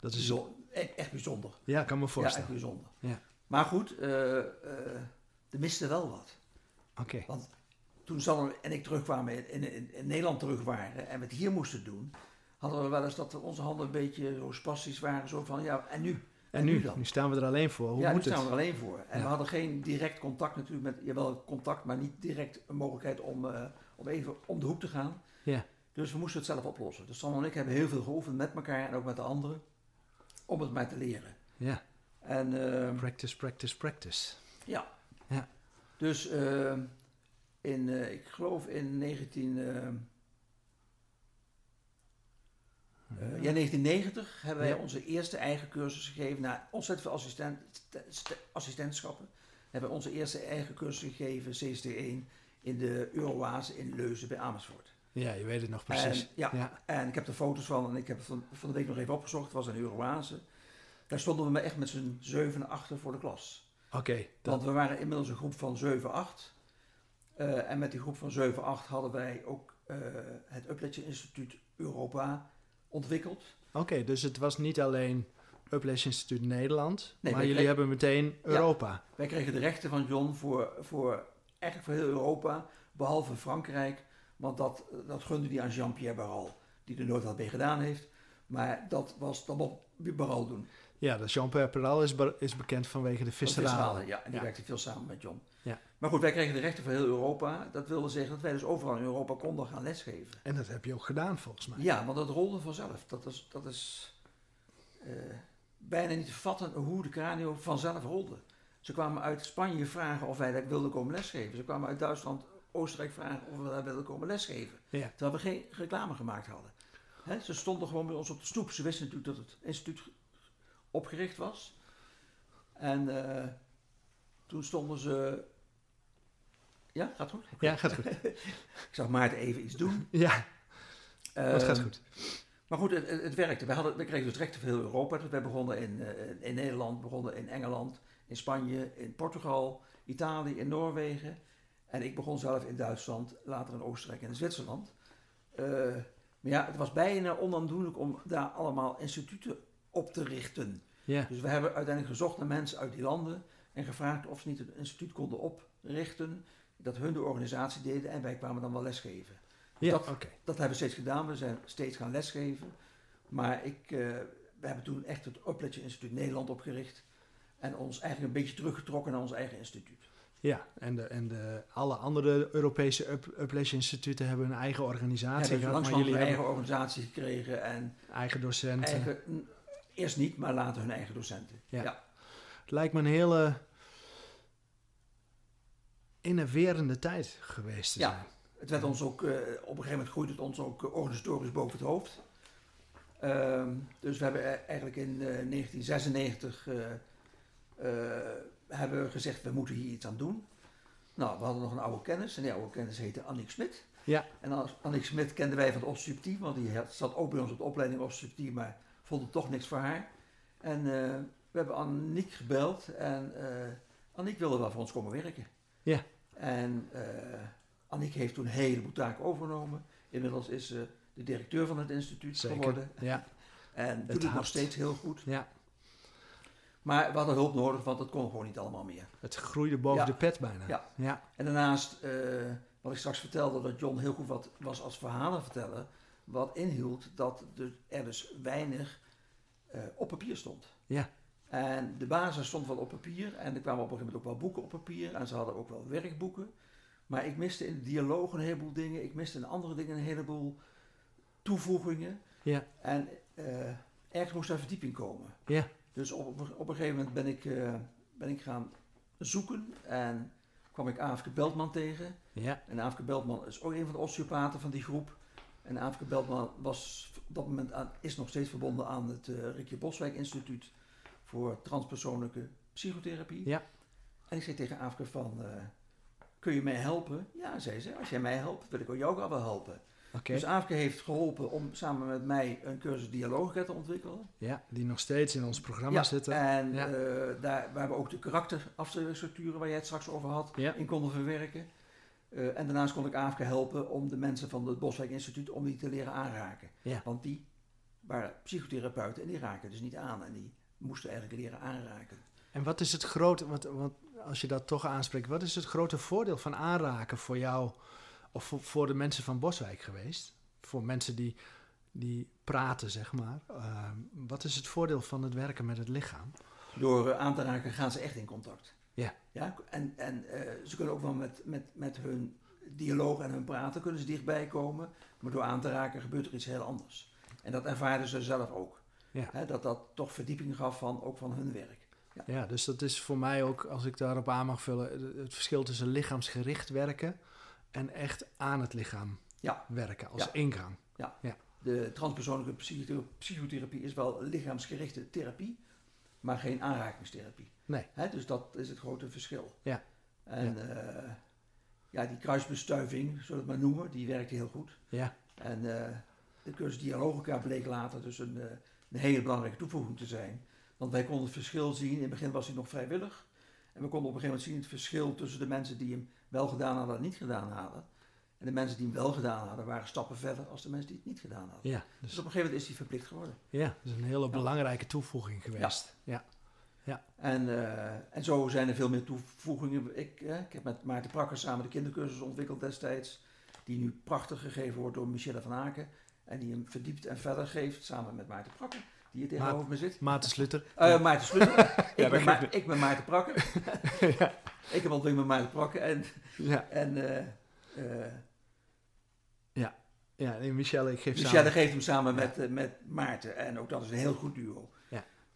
Dat is, bijzon- e- echt bijzonder. ja, kan me Ja, echt voorstellen. bijzonder. Ja. Maar goed, eh, eh, er miste wel wat. Oké. Toen Sanne en ik terugkwamen in, in, in Nederland terug waren en we het hier moesten doen, hadden we wel eens dat onze handen een beetje zo spastisch waren. Zo van, ja, en nu? En nu, dan? nu staan we er alleen voor. Hoe ja, nu staan het? we er alleen voor. En Ja. we hadden geen direct contact natuurlijk met, jawel contact, maar niet direct een mogelijkheid om, eh, om even om de hoek te gaan. Ja. Dus we moesten het zelf oplossen. Dus Sanne en ik hebben heel veel geoefend met elkaar en ook met de anderen, om het maar te leren. Ja, En eh, practice, practice, practice. ja. Ja. Dus eh, in, eh, ik geloof in 19... eh, Uh, ja, 1990 hebben wij Ja. onze eerste eigen cursus gegeven. Na ontzettend veel assistent, st- assistentschappen. Hebben we onze eerste eigen cursus gegeven, CST1, in de Euroase in Leuzen bij Amersfoort. Ja, je weet het nog precies. En, ja, ja. en ik heb er foto's van en ik heb het van, van de week nog even opgezocht. Het was een Euroase. Daar stonden we echt met z'n zeven achter voor de klas. Oké, dat- Want we waren inmiddels een groep van 7, 8. Eh, en met die groep van 7, 8 hadden wij ook eh, het Upletje Instituut Europa ontwikkeld. oké, dus het was niet alleen Uplesh Instituut Nederland, Nee, maar jullie kregen- hebben meteen Europa. Wij kregen de rechten van John voor, voor eigenlijk voor heel Europa, behalve Frankrijk. Want dat, dat gunde hij aan Jean-Pierre Barral, die er nooit wat mee gedaan heeft. Maar dat, was, dat mocht Barral doen. Ja, de Jean-Pierre Peral is, be- is bekend vanwege de Van visseralen. Ja, en die Ja. werkte veel samen met John. Ja. Maar goed, wij kregen de rechten voor heel Europa. Dat wilde zeggen dat wij dus overal in Europa konden gaan lesgeven. En dat heb je ook gedaan volgens mij. Ja, want dat rolde vanzelf. Dat is, dat is eh, bijna niet te vatten hoe de Cranio vanzelf rolde. Ze kwamen uit Spanje vragen of wij daar wilden komen lesgeven. Ze kwamen uit Duitsland, Oostenrijk vragen of we daar wilden komen lesgeven. Ja. Terwijl we geen reclame gemaakt hadden. Ze stonden gewoon bij ons op de stoep. Ze wisten natuurlijk dat het instituut opgericht was. En eh, toen stonden ze... Ja, gaat goed? Ja, gaat goed. Ik zag Maarten even iets doen. Ja, dat gaat Ehm, goed. maar goed, het, het, werkte. We, hadden, we kregen dus rechten voor heel Europa. Dus wij begonnen in, eh, in Nederland, begonnen in Engeland, in Spanje, in Portugal, Italië, in Noorwegen. En ik begon zelf in Duitsland, later in Oostenrijk en in Zwitserland. Eh, maar ja, het was bijna onaandoenlijk om daar allemaal instituten op te richten. Ja, Dus we hebben uiteindelijk gezocht naar mensen uit die landen en gevraagd of ze niet een instituut konden oprichten. Dat hun de organisatie deden en wij kwamen dan wel lesgeven. ja dat- oké. Dat hebben we steeds gedaan. We zijn steeds gaan lesgeven. Maar ik, eh, we hebben toen echt het Upletje Instituut Nederland opgericht. En ons eigenlijk een beetje teruggetrokken naar ons eigen instituut. Ja, en, de, en de, alle andere Europese up, instituten hebben hun eigen organisatie hebben gehad, maar langzamerhand jullie een hebben eigen organisatie gekregen. En eigen docenten. eigen, eerst niet, maar later hun eigen docenten. Ja. ja. Het lijkt me een hele innoverende tijd geweest te Ja. zijn. Het werd ons ook, eh, op een gegeven moment groeide het ons ook eh, organisatorisch boven het hoofd. Ehm, dus we hebben e- eigenlijk in eh, 1996 eh, hebben we gezegd, we moeten hier iets aan doen. Nou, we hadden nog een oude kennis en die oude kennis heette Annick Smit. Ja. En Annick Smit kenden wij van het osteopathie, want die had- zat ook bij ons op de opleiding osteopathie, maar vond het toch niks voor haar. En eh, we hebben Annick gebeld en eh Annick wilde wel voor ons komen werken. Ja. En eh Annick heeft toen een heleboel taken overgenomen. Inmiddels is ze de directeur van het instituut Zeker. geworden. Ja, En doet Het het nog steeds heel goed. ja, Maar we hadden hulp nodig, want dat kon gewoon niet allemaal meer. het groeide boven Ja. de pet bijna. Ja. ja. En daarnaast, wat ik straks vertelde, dat John heel goed wat was als verhalen vertellen. Wat inhield dat er, dus weinig eh, op papier stond. Ja. En de basis stond wel op papier. En er kwamen op een gegeven moment ook wel boeken op papier. En ze hadden ook wel werkboeken. Maar ik miste in de dialoog een heleboel dingen. Ik miste in andere dingen een heleboel toevoegingen. Ja. En eh, ergens moest daar verdieping komen. Ja. Dus op, op een gegeven moment ben ik, eh, ben ik gaan zoeken. En kwam ik Aafke Beltman tegen. ja. En Aafke Beltman is ook een van de osteopaten van die groep. En Aafke Beltman was op dat moment aan, is nog steeds verbonden aan het eh Rikje Boswijk Instituut voor transpersoonlijke psychotherapie. Ja. En ik zei tegen Aafke van, eh, kun je mij helpen? Ja, zei ze, als jij mij helpt, wil ik ook jou wel helpen. Dus Aafke heeft geholpen om samen met mij een cursus dialogica te ontwikkelen. Ja, die nog steeds in ons programma Ja, zitten. En Ja. eh, daar, waar we ook de karakterafstellingsstructuren waar jij het straks over had, Ja. in konden verwerken. Eh, en daarnaast kon ik AFK helpen om de mensen van het Boswijk Instituut om die te leren aanraken. Ja. Want die waren psychotherapeuten en die raken dus niet aan. En die moesten eigenlijk leren aanraken. En wat is het grote, want, want als je dat toch aanspreekt, wat is het grote voordeel van aanraken voor jou of voor, voor de mensen van Boswijk geweest? Voor mensen die, die praten, zeg maar. Ehm, wat is het voordeel van het werken met het lichaam? Door eh, aan te raken gaan ze echt in contact. Ja. ja en en eh, ze kunnen ook wel met, met, met hun dialoog en hun praten kunnen ze dichtbij komen. Maar door aan te raken gebeurt er iets heel anders. En dat ervaren ze zelf ook. Ja. Hè, dat dat toch verdieping gaf van, ook van hun werk. Ja, dus dat is voor mij ook, als ik daarop aan mag vullen, het- verschil tussen lichaamsgericht werken en echt aan het lichaam Ja. werken als Ja. ingang. de transpersoonlijke psychothe- psychotherapie is wel lichaamsgerichte therapie, maar geen aanrakingstherapie. Nee. Hè, dus dat is het grote verschil. Ja. En ja, ja die kruisbestuiving, zullen we het maar noemen, die werkte heel goed. Ja. En eh, de cursus dialogica bleek later dus een, eh, een hele belangrijke toevoeging te zijn. Want wij konden het verschil zien, in het begin was hij nog vrijwillig. En we konden op een gegeven moment zien het verschil tussen de mensen die hem wel gedaan hadden en niet gedaan hadden. En de mensen die hem wel gedaan hadden, waren stappen verder als de mensen die het niet gedaan hadden. Ja, Dus dus, op een gegeven moment is hij verplicht geworden. ja, dat is een hele belangrijke toevoeging geweest. Ja. En, eh, en zo zijn er veel meer toevoegingen. Ik, eh, ik heb met Maarten Prakker samen de kindercursus ontwikkeld destijds. Die nu prachtig gegeven wordt door Michelle van Aken. En die hem verdiept en verder geeft samen met Maarten Prakker. Die hier tegenover me zit. Maarten Slutter. Eh, Maarten Slutter. ik, dat ben Ma- ik ben Maarten Prakker. ja. Ik heb ontwikkeld met Maarten Prakker. En, Ja. en eh, ja, nee, Michelle, ik geef Michelle samen. geeft hem samen met, met Maarten. En ook dat is een heel goed duo.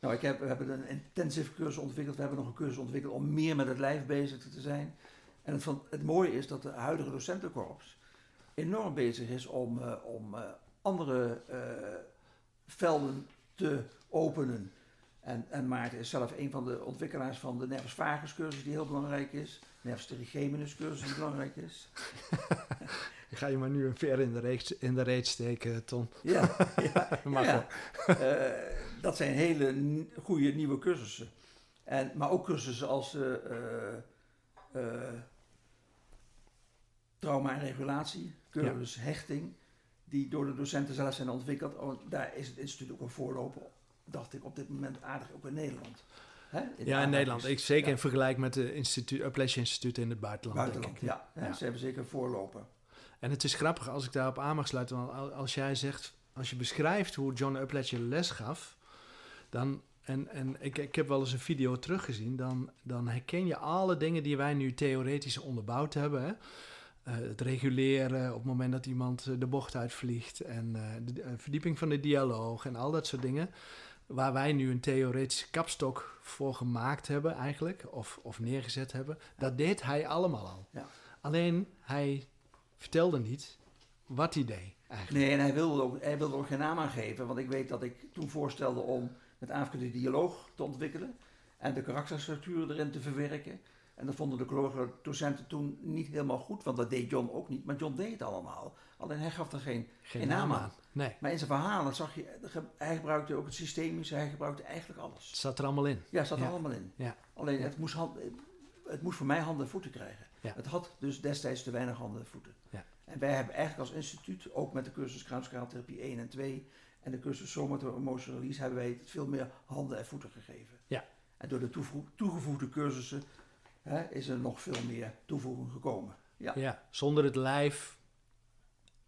Nou, ik heb, we hebben een intensive cursus ontwikkeld. We hebben nog een cursus ontwikkeld om meer met het lijf bezig te zijn. En het, van, het mooie is dat de huidige docentenkorps enorm bezig is om, eh, om eh, andere eh, velden te openen. En, en Maarten is zelf een van de ontwikkelaars van de nervus vagus cursus die heel belangrijk is. Nervus trigeminus cursus die belangrijk is. Ik ga je maar nu een ver in de reet, in de reet steken, Ton. Ja, ja. Dat zijn hele goede nieuwe cursussen. En, maar ook cursussen als eh, eh, eh, trauma en regulatie, cursus hechting, die door de docenten zelf zijn ontwikkeld. Oh, daar is het instituut ook een voorloper, dacht ik, op dit moment aardig ook in Nederland. Hè? In Ja, in Nederland. Ik, zeker ja, in vergelijking met de instituut, Appalachian Instituut in het buitenland. buitenland. denk ik. Ja, ze hebben zeker een voorloper. En het is grappig als ik daarop aan mag sluiten. Want al- als jij zegt, als je beschrijft hoe John Upledger les gaf, dan, en, en ik, ik heb wel eens een video teruggezien, dan, dan herken je alle dingen die wij nu theoretisch onderbouwd hebben. Hè? Eh, het reguleren op het moment dat iemand eh, de bocht uitvliegt en eh, de verdieping van de dialoog en al dat soort dingen. Waar wij nu een theoretische kapstok voor gemaakt hebben eigenlijk, of, of neergezet hebben, dat deed hij allemaal al. Ja. Alleen hij vertelde niet wat hij deed eigenlijk. Nee, en hij wilde, ook, hij wilde er ook geen naam aan geven. Want ik weet dat ik toen voorstelde om met Afrika de dialoog te ontwikkelen. En de karakterstructuren erin te verwerken. En dat vonden de collega docenten toen niet helemaal goed. Want dat deed John ook niet. Maar John deed het allemaal. Alleen hij gaf er geen... Geen naam aan. Nee, Maar in zijn verhalen zag je... Hij gebruikte ook het systemische. Hij gebruikte eigenlijk alles. het zat er allemaal in. Ja, zat er allemaal in. Ja. Alleen het moest, hand, het moest voor mij handen en voeten krijgen. Ja. Het had dus destijds te weinig handen en voeten. Ja. En wij hebben eigenlijk als instituut, ook met de cursus kruiskraaltherapie 1 en 2 en de cursus somato-emotional release, hebben wij het veel meer handen en voeten gegeven. Ja. En door de toegevoegde cursussen hè, is er nog veel meer toevoeging gekomen. Ja. Ja, zonder het lijf.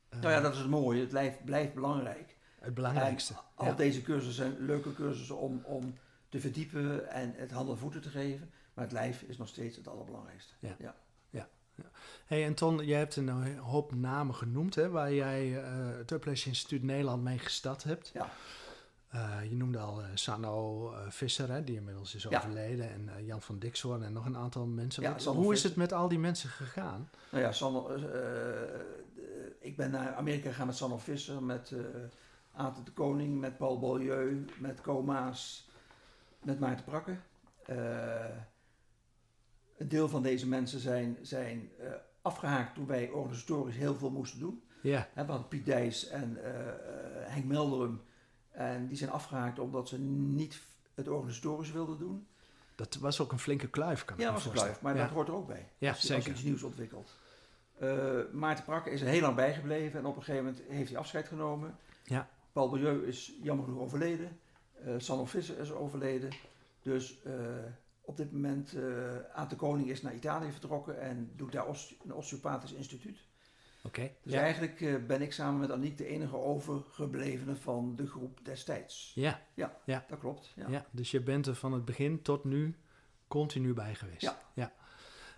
eh, Nou ja, dat is het mooie. Het lijf blijft belangrijk. het belangrijkste. En al Ja. deze cursussen zijn leuke cursussen om, om te verdiepen en het handen en voeten te geven. Maar het lijf is nog steeds het allerbelangrijkste. Ja. ja. Hey, en Ton, jij hebt een hoop namen genoemd hè, waar jij eh het Upledge Instituut Nederland mee gestart hebt. Ja. Eh, je noemde al eh, Sanno eh, Visser, hè, die inmiddels is Ja. overleden, en eh, Jan van Dixhoorn en nog een aantal mensen. Ja, Wat- Sanno Hoe is het met al die mensen gegaan? Nou ja, eh, eh, ik ben naar Amerika gegaan met Sanne Visser, met eh Aten de Koning, met Paul Beaulieu, met Coma's, met Maarten Prakke. Een deel van deze mensen zijn, zijn eh, afgehaakt toen wij organisatorisch heel veel moesten doen. Ja, Hè, we hadden Piet Dijs en eh, eh, Henk Melderum. En die zijn afgehaakt omdat ze niet het organisatorisch wilden doen. dat was ook een flinke kluif, kan ik Ja, was een kluif, maar ja. dat hoort er ook bij. Ja, als, je- als zeker. iets nieuws ontwikkelt. Eh, Maarten Prakke is er heel lang bijgebleven en op een gegeven moment heeft hij afscheid genomen. Ja. Paul Milieu is jammer genoeg overleden. Eh Sanne Visser is overleden. Dus op dit moment, uh, Aan de Koning is naar Italië vertrokken en doet daar een osteopathisch instituut. Oké, Dus ja. eigenlijk eh, ben ik samen met Aniek de enige overgeblevene van de groep destijds. Ja, Dat klopt. Ja. ja. dus je bent er van het begin tot nu continu bij geweest. Ja.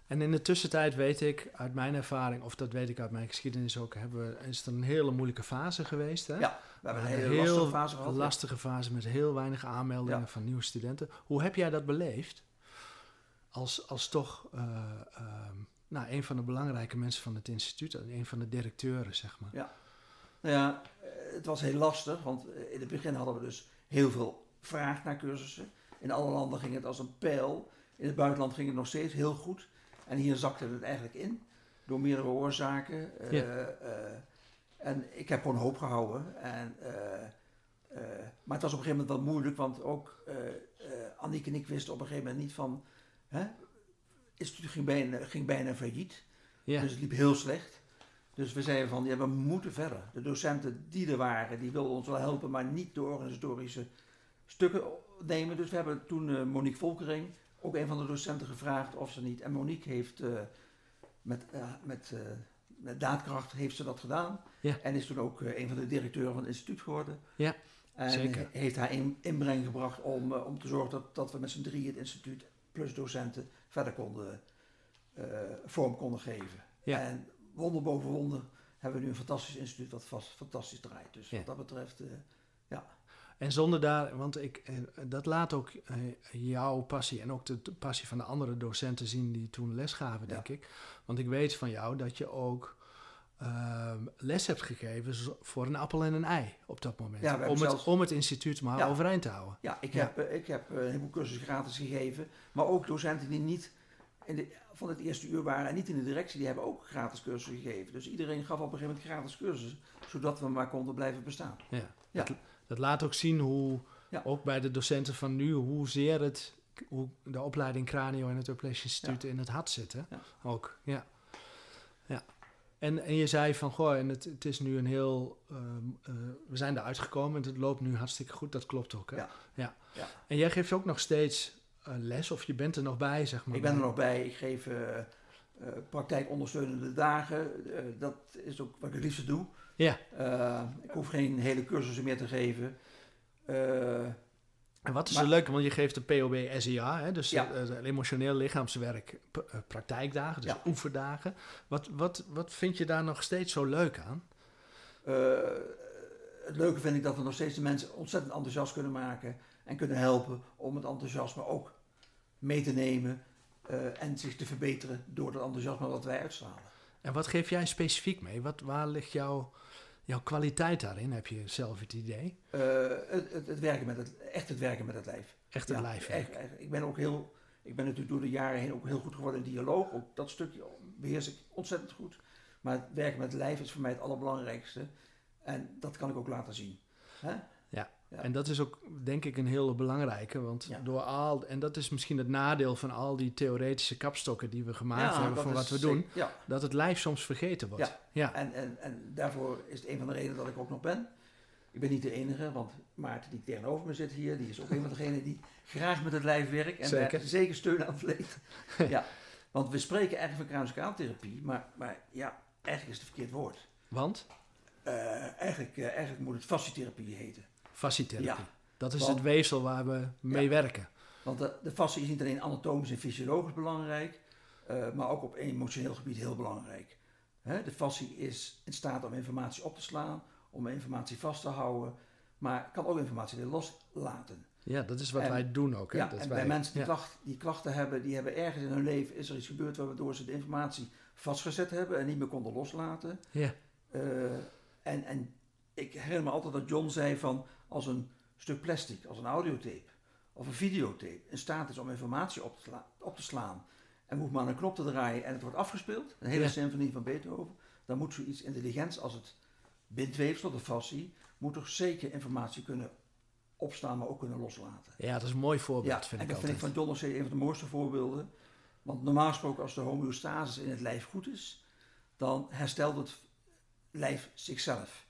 En in de tussentijd weet ik uit mijn ervaring, of dat weet ik uit mijn geschiedenis ook, hebben we, is er een hele moeilijke fase geweest. Hè? Ja, we hebben een hele heel lastige fase gehad. ja. lastige fase met heel weinig aanmeldingen Ja. van nieuwe studenten. Hoe heb jij dat beleefd? Als, als toch eh, ehm, nou, een van de belangrijke mensen van het instituut, een van de directeuren, zeg maar. Nou ja, eh, het was heel lastig, want eh, in het begin hadden we dus heel veel vraag naar cursussen. In alle landen ging het als een pijl. In het buitenland ging het nog steeds heel goed. En hier zakte het eigenlijk in, door meerdere oorzaken. Ja. en ik heb gewoon hoop gehouden. En, maar het was op een gegeven moment wel moeilijk, want ook Annick en ik wisten op een gegeven moment niet van... Hè, het instituut ging bijna, ging bijna failliet. Ja. Dus het liep heel slecht. Dus we zeiden van, ja, we moeten verder. De docenten die er waren, die wilden ons wel helpen, maar niet de organisatorische stukken nemen. Dus we hebben toen eh, Monique Volkering, ook een van de docenten, gevraagd of ze niet. En Monique heeft eh, met, eh, met, met daadkracht heeft ze dat gedaan. Ja. En is toen ook een van de directeuren van het instituut geworden. Ja, en zeker. he- heeft haar in, inbreng gebracht om, om te zorgen dat, dat we met z'n drieën het instituut plus docenten verder konden, eh, vorm konden geven. Ja. En wonder boven wonder hebben we nu een fantastisch instituut wat vast, fantastisch draait. Dus Ja. wat dat betreft, eh, En zonder daar, want ik, eh, dat laat ook jouw passie en ook de de passie van de andere docenten zien die toen les gaven, denk ik. Want ik weet van jou dat je ook ehm, les hebt gegeven voor een appel en een ei op dat moment. Ja, om, het, zelfs- om het instituut maar Ja. overeind te houden. ja, ik heb, eh, ik heb eh, een heleboel cursussen gratis gegeven. Maar ook docenten die niet in de, van het eerste uur waren en niet in de directie, die hebben ook gratis cursussen gegeven. Dus iedereen gaf op een gegeven moment gratis cursussen, zodat we maar konden blijven bestaan. Ja. Ja. Dat, dat laat ook zien hoe, Ja. ook bij de docenten van nu, hoezeer het, hoe de opleiding Cranio en het Uplees Instituut in het hart zitten. Ook, ja. ja. En, en je zei van, goh, en het, het is nu een heel, ehm, eh, we zijn eruit gekomen en het loopt nu hartstikke goed. Dat klopt ook, hè? Ja. ja. Ja. En jij geeft ook nog steeds eh, les, of je bent er nog bij, zeg maar. Ik ben er nog bij. Ik geef eh, praktijkondersteunende dagen. Dat is ook wat ik het liefste doe. Ja. Ik hoef geen hele cursussen meer te geven. En wat is Maar- er leuk, want je geeft de POB SEA, hè, dus Ja. eh, eh, emotioneel lichaamswerk, eh, praktijkdagen, dus Ja. oefendagen. Wat, wat, wat vind je daar nog steeds zo leuk aan? het leuke vind ik dat we nog steeds de mensen ontzettend enthousiast kunnen maken. En kunnen helpen om het enthousiasme ook mee te nemen. en zich te verbeteren door het enthousiasme wat wij uitstralen. En wat geef jij specifiek mee? Wat, waar ligt jouw, jouw kwaliteit daarin? Heb je zelf het idee? Eh, het, het, het werken met het, echt het werken met het lijf. Echt het Ja, lijf. echt, echt. Ik ben ook heel, ik ben natuurlijk door de jaren heen ook heel goed geworden in dialoog. Ook dat stukje beheers ik ontzettend goed. Maar het werken met het lijf is voor mij het allerbelangrijkste. En dat kan ik ook laten zien. Hè? Ja. En dat is ook, denk ik, een hele belangrijke. Want Ja. door al, en dat is misschien het nadeel van al die theoretische kapstokken die we gemaakt Ja, hebben van wat we doen, dat het lijf soms vergeten wordt. Ja. ja. en, en, en daarvoor is het een van de redenen dat ik ook nog ben. Ik ben niet de enige, want Maarten die tegenover me zit hier, die is ook een van degenen die graag met het lijf werkt en Zeker. daar zeker steun aan verleent. ja, want we spreken eigenlijk van kruiskraaltherapie, maar, maar ja, eigenlijk is het verkeerd woord. Want Eh, eigenlijk, eh, eigenlijk moet het fascietherapie heten. Fascietherapie. Ja. Dat is Want- het weefsel waar we mee Ja. werken. Want de, de fascie is niet alleen anatomisch en fysiologisch belangrijk, eh, maar ook op emotioneel gebied heel belangrijk. Hè, de fascie is in staat om informatie op te slaan, om informatie vast te houden, maar kan ook informatie weer loslaten. Ja, dat is wat En- wij doen ook. Hè? Ja, dat en wij, bij mensen die, ja. klacht- die klachten hebben, die hebben ergens in hun leven, is er iets gebeurd waardoor ze de informatie vastgezet hebben en niet meer konden loslaten. Ja. Eh, en, en ik herinner me altijd dat John zei van als een stuk plastic, als een audiotape of een videotape in staat is om informatie op te, op te slaan en hoeft maar een knop te draaien en het wordt afgespeeld, een hele Ja. symfonie van Beethoven, dan moet zoiets intelligents als het bindweefsel, de fascie, moet toch zeker informatie kunnen opstaan, maar ook kunnen loslaten. ja, dat is een mooi voorbeeld, Ja, vind en ik dat vind ik van John steeds een van de mooiste voorbeelden. Want normaal gesproken, als de homeostasis in het lijf goed is, dan herstelt het lijf zichzelf.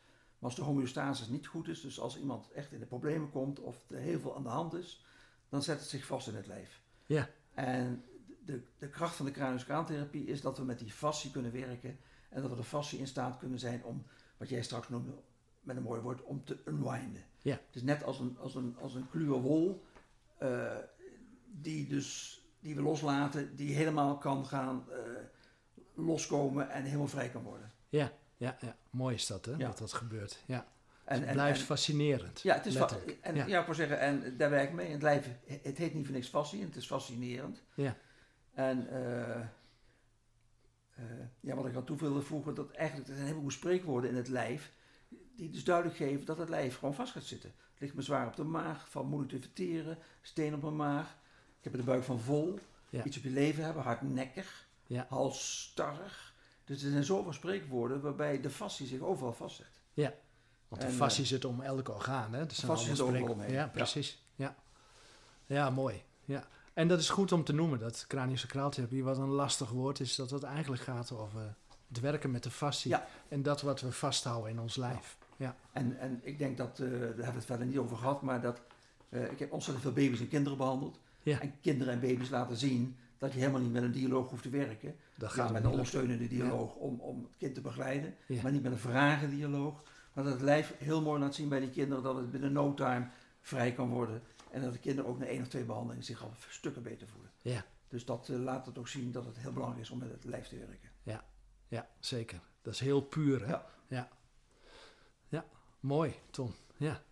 Maar als de homeostasis niet goed is, dus als iemand echt in de problemen komt of er heel veel aan de hand is, dan zet het zich vast in het lijf. Ja. En de, de kracht van de cranioscaantherapie is dat we met die fascie kunnen werken en dat we de fascie in staat kunnen zijn om, wat jij straks noemde met een mooi woord, om te unwinden. Ja. Het is net als een, als een, als een kluwe wol, eh, die, dus, die we loslaten, die helemaal kan gaan eh, loskomen en helemaal vrij kan worden. Ja, ja, ja, mooi is dat, hè, Ja. dat dat gebeurt. Ja. En, het en- blijft en- fascinerend. Ja, het is letterlijk. en, Ja. ja. ik wil zeggen, en daar werk ik mee. Het, lijf, het heet niet voor niks fascie, het is fascinerend. Ja. En eh, eh, ja, wat ik aan toe wilde voegen, dat eigenlijk er zijn een heleboel spreekwoorden in het lijf die dus duidelijk geven dat het lijf gewoon vast gaat zitten. Het ligt me zwaar op de maag, van moeilijk te verteren, steen op mijn maag. Ik heb de buik van vol, Ja. iets op je leven hebben, hardnekkig, Ja. halsstarrig. Dus er zijn zoveel spreekwoorden waarbij de fascie zich overal vastzet. Want de En, fascie zit om elk orgaan, hè? Dus fascie zit overal omheen. Ja, Ja. precies. Ja. ja, mooi. Ja. En dat is goed om te noemen, dat craniosacraaltherapie, wat een lastig woord is, dat het eigenlijk gaat over het werken met de fascie Ja. en dat wat we vasthouden in ons lijf. Ja. En, en ik denk dat, eh, daar hebben we het verder niet over gehad, maar dat eh, ik heb ontzettend veel baby's en kinderen behandeld. Ja. En kinderen en baby's laten zien dat je helemaal niet met een dialoog hoeft te werken. Dat Ja, gaat met een ondersteunende dialoog om, om het kind te begeleiden, Ja. maar niet met een vragendialoog. Maar dat het lijf heel mooi laat zien bij die kinderen dat het binnen no time vrij kan worden. En dat de kinderen ook na één of twee behandelingen zich al stukken beter voelen. Ja. Dus dat eh, laat het ook zien dat het heel belangrijk is om met het lijf te werken. Ja, zeker. Dat is heel puur, hè? Ja. Ja, Ja, mooi, Ton. Ja.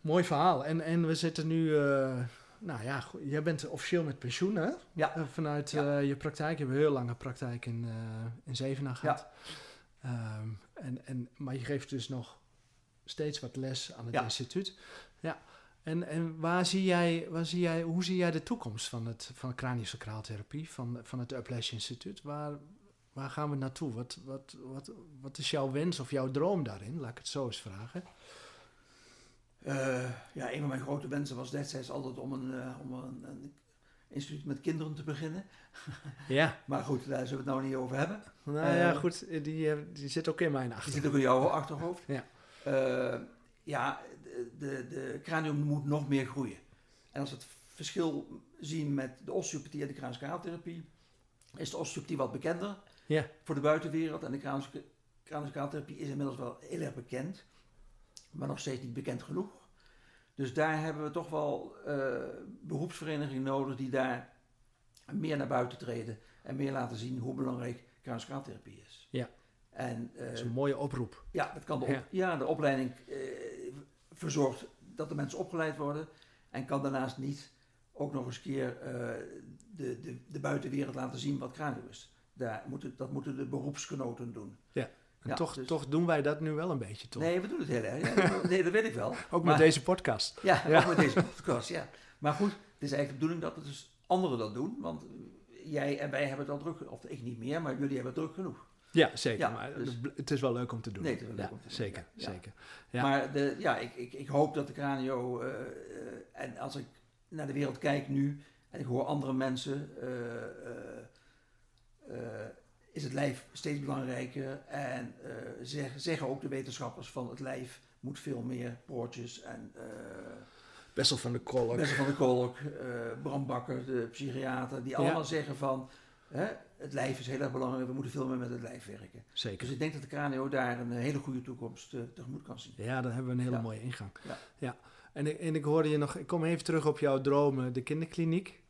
Mooi verhaal. En, en we zitten nu... eh, nou ja, goed, jij bent officieel met pensioen, hè? Ja. Eh, vanuit Ja. eh, je praktijk. Je hebt een heel lange praktijk in, eh in Zevenaar gehad. Ehm, en, en, maar je geeft dus nog steeds wat les aan het Ja. instituut. Ja. En, en waar zie jij, waar zie jij, hoe zie jij de toekomst van, het, van craniosacraaltherapie, van, van het Uplash Instituut? Waar, waar gaan we naartoe? Wat, wat, wat, wat is jouw wens of jouw droom daarin? Laat ik het zo eens vragen. Eh, ja, een van mijn grote wensen was destijds altijd om een, eh, om een, een instituut met kinderen te beginnen. Ja. Maar goed, daar zullen we het nou niet over hebben. Nou ja, Eh, goed, die, die zit ook in mijn Die achter. zit ook in jouw achterhoofd. Ja. Ja, de, de, de cranium moet nog meer groeien. En als we het verschil zien met de osteopathie en de craniosacraaltherapie, is de osteopathie wat bekender Ja. voor de buitenwereld. En de craniosacraaltherapie is inmiddels wel heel erg bekend, maar nog steeds niet bekend genoeg. Dus daar hebben we toch wel eh beroepsverenigingen nodig die daar meer naar buiten treden en meer laten zien hoe belangrijk craniosacraaltherapie is. Ja. En, eh, Dat is een mooie oproep. ja, dat kan de, op- Ja. ja. de opleiding eh, verzorgt dat de mensen opgeleid worden. En kan daarnaast niet ook nog eens keer eh, de, de, de buitenwereld laten zien wat cranium is. Daar moeten, dat moeten de beroepsgenoten doen. En toch, dus- toch doen wij dat nu wel een beetje, toch? Nee, we doen het heel erg. Nee, dat weet ik wel. ook maar- met deze podcast. Ja, ook met deze podcast, ja. Maar goed, het is eigenlijk de bedoeling dat het dus anderen dat doen. Want jij en wij hebben het al druk, of ik niet meer, maar jullie hebben het druk genoeg. Ja, zeker. Ja, maar dus- het is wel leuk om te doen. Nee, het is wel leuk Ja, om te doen, Zeker. Ja. zeker. Maar de, ja, ik, ik, ik hoop dat de cranio, eh, en als ik naar de wereld kijk nu en ik hoor andere mensen, eh, eh, is het lijf steeds belangrijker. En eh, zeg, zeggen ook de wetenschappers van het lijf moet veel meer poortjes en uh, Bessel van de Kolk. Bessel van de Kolk, eh, Bram Bakker, de psychiater, die allemaal Ja. zeggen van hè, het lijf is heel erg belangrijk, we moeten veel meer met het lijf werken. Zeker. Dus ik denk dat de cranio daar een hele goede toekomst tegemoet kan zien. Ja, dan hebben we een hele Ja. mooie ingang. Ja. En, ik, en ik hoorde je nog, ik kom even terug op jouw dromen, de kinderkliniek.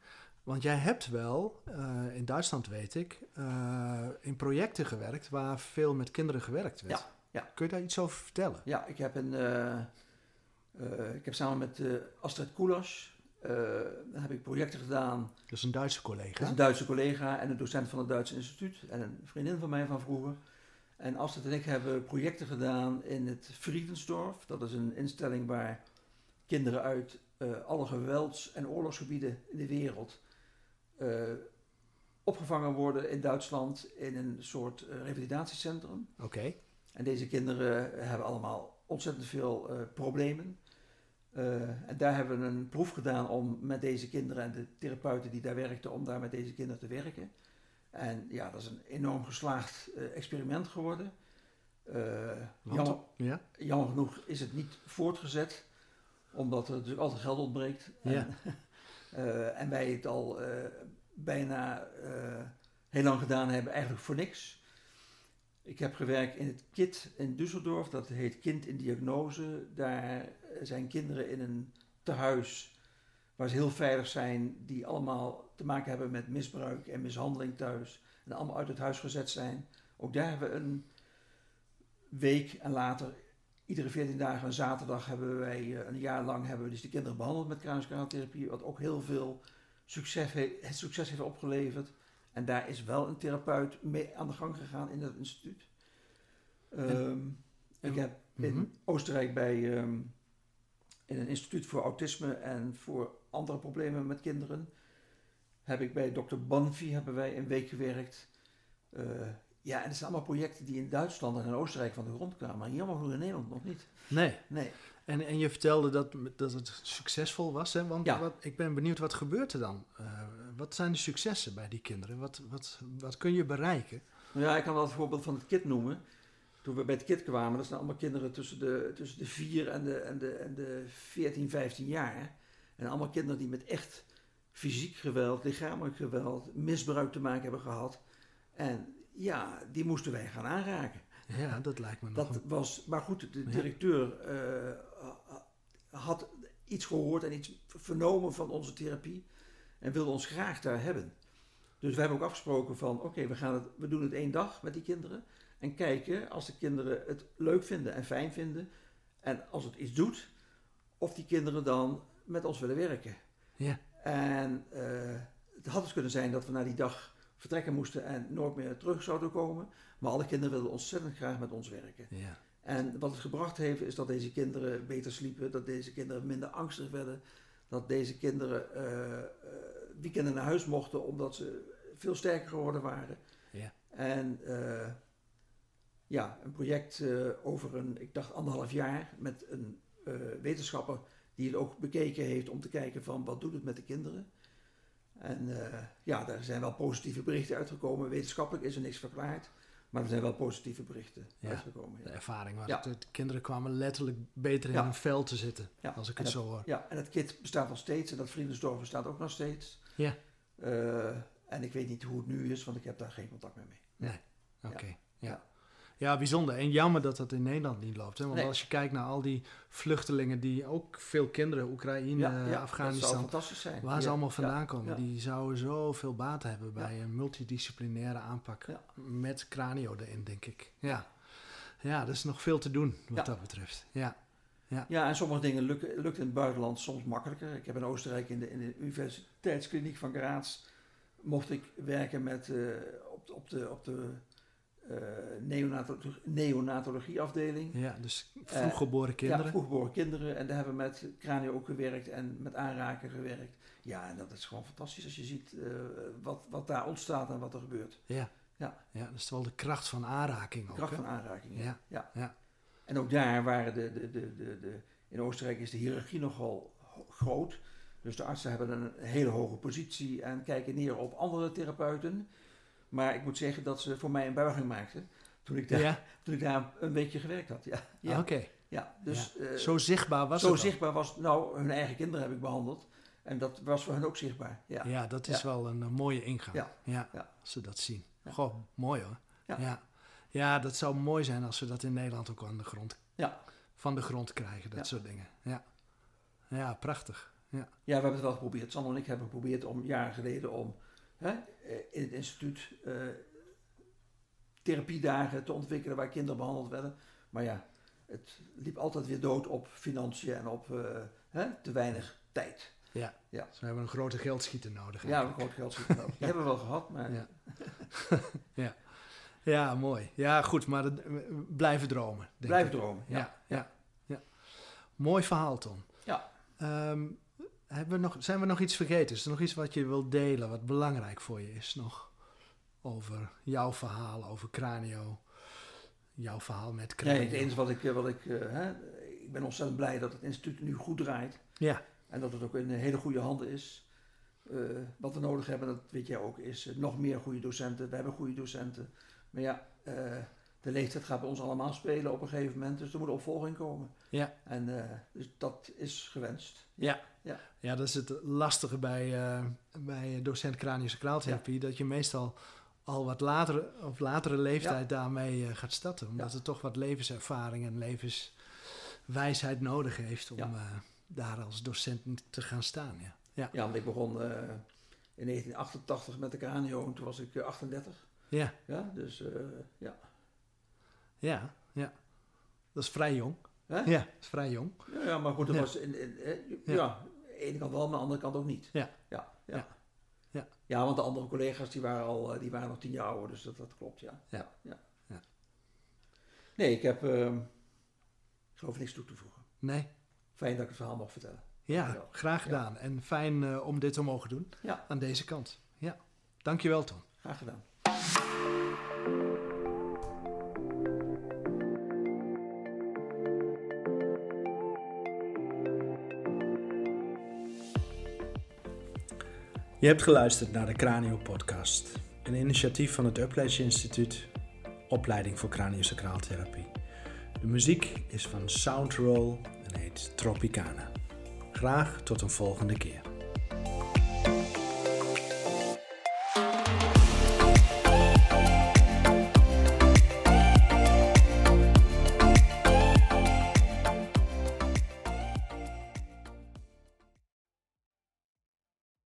Want jij hebt wel, eh, in Duitsland weet ik, eh, in projecten gewerkt waar veel met kinderen gewerkt werd. Ja, ja. Kun je daar iets over vertellen? Ja, ik heb, een, eh, ik heb samen met Astrid Koelers heb ik projecten gedaan. Dat is een Duitse Dat is collega. een Duitse collega en een docent van het Duitse instituut en een vriendin van mij van vroeger. En Astrid en ik hebben projecten gedaan in het Friedensdorf. Dat is een instelling waar kinderen uit alle gewelds- en oorlogsgebieden in de wereld opgevangen worden in Duitsland in een soort eh, revalidatiecentrum. Oké. En deze kinderen hebben allemaal ontzettend veel eh, problemen. Eh, en daar hebben we een proef gedaan om met deze kinderen en de therapeuten die daar werkten, om daar met deze kinderen te werken. En ja, dat is een enorm geslaagd eh, experiment geworden. Eh, Want- jammer, Ja? jammer genoeg is het niet voortgezet, omdat er natuurlijk altijd geld ontbreekt. Ja. En, eh, en wij het al eh, bijna eh, heel lang gedaan hebben, eigenlijk voor niks. Ik heb gewerkt in het KIT in Düsseldorf, dat heet Kind in Diagnose. Daar zijn kinderen in een tehuis waar ze heel veilig zijn, die allemaal te maken hebben met misbruik en mishandeling thuis. En allemaal uit het huis gezet zijn. Ook daar hebben we een week en later, iedere 14 dagen, een zaterdag, hebben wij eh, een jaar lang hebben we dus de kinderen behandeld met craniosacraaltherapie, wat ook heel veel succes, he- succes heeft opgeleverd. En daar is wel een therapeut mee aan de gang gegaan in dat instituut. Ehm, Ik heb in Mhm. Oostenrijk bij ehm, in een instituut voor autisme en voor andere problemen met kinderen heb ik bij Dr. Banfi hebben wij een week gewerkt. Eh, ja, en het zijn allemaal projecten die in Duitsland en in Oostenrijk van de grond kwamen, maar hier allemaal in Nederland nog niet. Nee. Nee. En, en je vertelde dat, dat het succesvol was. Hè? Want Ja. wat, ik ben benieuwd, wat gebeurt er dan? Eh, wat zijn de successen bij die kinderen? Wat, wat, wat kun je bereiken? Nou ja, ik kan wel het voorbeeld van het KIT noemen. Toen we bij het KIT kwamen, dat zijn allemaal kinderen tussen de, tussen de 4 en de, en, de, en de 14, 15 jaar. En allemaal kinderen die met echt fysiek geweld, lichamelijk geweld, misbruik te maken hebben gehad. En ja, die moesten wij gaan aanraken. Ja, dat lijkt me nog Dat een- was, maar goed, de directeur eh, had iets gehoord en iets vernomen van onze therapie en wilde ons graag daar hebben. Dus we hebben ook afgesproken van, oké, we gaan het, we doen het één dag met die kinderen en kijken als de kinderen het leuk vinden en fijn vinden en als het iets doet, of die kinderen dan met ons willen werken. Ja. En eh, het had dus kunnen zijn dat we na die dag vertrekken moesten en nooit meer terug zouden komen. Maar alle kinderen wilden ontzettend graag met ons werken. Ja. En wat het gebracht heeft, is dat deze kinderen beter sliepen, dat deze kinderen minder angstig werden, dat deze kinderen eh, weekenden naar huis mochten omdat ze veel sterker geworden waren. Ja. En eh, ja, een project over een, ik dacht anderhalf jaar, met een wetenschapper die het ook bekeken heeft om te kijken van wat doet het met de kinderen. En eh, ja, daar zijn wel positieve berichten uitgekomen. Wetenschappelijk is er niks verklaard, maar er zijn wel positieve berichten Ja. uitgekomen. De ervaring was Ja. De kinderen kwamen letterlijk beter in hun vel te zitten. Als ik En het dat- zo hoor. Ja, en het kit bestaat nog steeds en dat Vriendensdorf bestaat ook nog steeds. Ja. Eh, en ik weet niet hoe het nu is, want ik heb daar geen contact meer mee. Nee. Oké. Ja. Ja. bijzonder. En jammer dat dat in Nederland niet loopt. Hè? Want Nee. als je kijkt naar al die vluchtelingen die ook veel kinderen, Oekraïne, ja, ja, zou Afghanistan, zijn. waar ze Ja, allemaal ja, vandaan komen, ja. die zouden zoveel baat hebben bij een multidisciplinaire aanpak Ja. met cranio erin, denk ik. Ja. ja, er is nog veel te doen wat Ja. dat betreft. Ja. Ja, en sommige dingen lukken, lukt in het buitenland soms makkelijker. Ik heb in Oostenrijk in de, in de universiteitskliniek van Graz mocht ik werken met, eh, op, de- op de, op de eh, neonato- neonatologieafdeling. ja, dus vroeggeboren Ja, kinderen. vroeggeboren kinderen. En daar hebben we met kranio ook gewerkt en met aanraken gewerkt. Ja, en dat is gewoon fantastisch als je ziet eh, wat, wat daar ontstaat en wat er gebeurt. Ja. Ja. ja, dat is wel de kracht van aanraking De kracht van aanraking. Ja. ja. Ja. En ook daar waren de, de, de, de, de, in Oostenrijk is de hiërarchie nogal groot. Dus de artsen hebben een hele hoge positie en kijken neer op andere therapeuten. Maar ik moet zeggen dat ze voor mij een buiging maakten toen ik daar, Ja, toen ik daar een weekje gewerkt had. Ja, ja, oké. ja. Dus, eh, Zo zichtbaar was zo het al. zichtbaar was, nou, hun eigen kinderen heb ik behandeld. En dat was voor hen ook zichtbaar. Ja, Ja, dat is wel een, mooie ingang. Ja. Als ze dat zien. Goh, mooi hoor. Ja. Ja. ja. dat zou mooi zijn als we dat in Nederland ook aan de grond, Ja. van de grond krijgen, dat soort dingen. Ja, ja prachtig. Ja. Ja, we hebben het wel geprobeerd. Sander en ik hebben geprobeerd om jaren geleden om hè, eh, in het instituut eh, therapiedagen te ontwikkelen waar kinderen behandeld werden. Maar ja, het liep altijd weer dood op financiën en op eh, hè, te weinig tijd. Dus we hebben een grote geldschieter nodig. Ja, we eigenlijk. groot geld zitten nodig. Die hebben we wel gehad, maar Ja. ja. ja, mooi. Ja, goed, maar dat- blijven dromen. denk blijven ik. dromen. Ja, ja, ja. Mooi verhaal, Tom. Ja. Ehm, hebben we nog, zijn we nog iets vergeten? Is er nog iets wat je wilt delen, wat belangrijk voor je is nog? Over jouw verhaal, over Cranio. Jouw verhaal met Cranio. Nee, het enige wat ik, eh, wat ik, eh, hè, ik ben ontzettend blij dat het instituut nu goed draait. Ja, En dat het ook in hele goede handen is. Eh, wat we nodig hebben, dat weet jij ook, is nog meer goede docenten. We hebben goede docenten. Maar ja, eh, de leeftijd gaat bij ons allemaal spelen op een gegeven moment. Dus er moet opvolging komen. Ja. En eh, dus dat is gewenst. Ja. Ja. ja, dat is het lastige bij, eh, bij docent craniosacraaltherapie. Dat je meestal al wat later, op latere leeftijd daarmee eh, gaat starten. Omdat Ja. het toch wat levenservaring en levenswijsheid nodig heeft om daar als docent te gaan staan. Ja, ja. Ja, want ik begon in 1988 met de KNO en toen was ik eh, 38. ja, Ja, dus ja. Ja, ja. Dat is vrij jong. Hè? Ja, dat is vrij jong. Ja, ja, maar goed, dat Ja. was in, in, Ja. ja. aan de ene kant wel, maar aan de andere kant ook niet. Ja. Ja, ja. Ja. Ja. Ja, want de andere collega's die waren al eh, die waren nog tien jaar ouder, dus dat, dat klopt, ja. Ja. ja. Ja. Nee, ik heb, ehm, Ik geloof niks toe te voegen. Nee. Fijn dat ik het verhaal mag vertellen. Ja, Dankjewel. graag gedaan. En fijn eh, om dit te mogen doen Ja, aan deze kant. Ja. Dankjewel, Tom. graag gedaan. Je hebt geluisterd naar de Cranio Podcast, een initiatief van het Upledge Instituut, opleiding voor craniosacraaltherapie. De muziek is van Soundroll en heet Tropicana. Graag tot een volgende keer.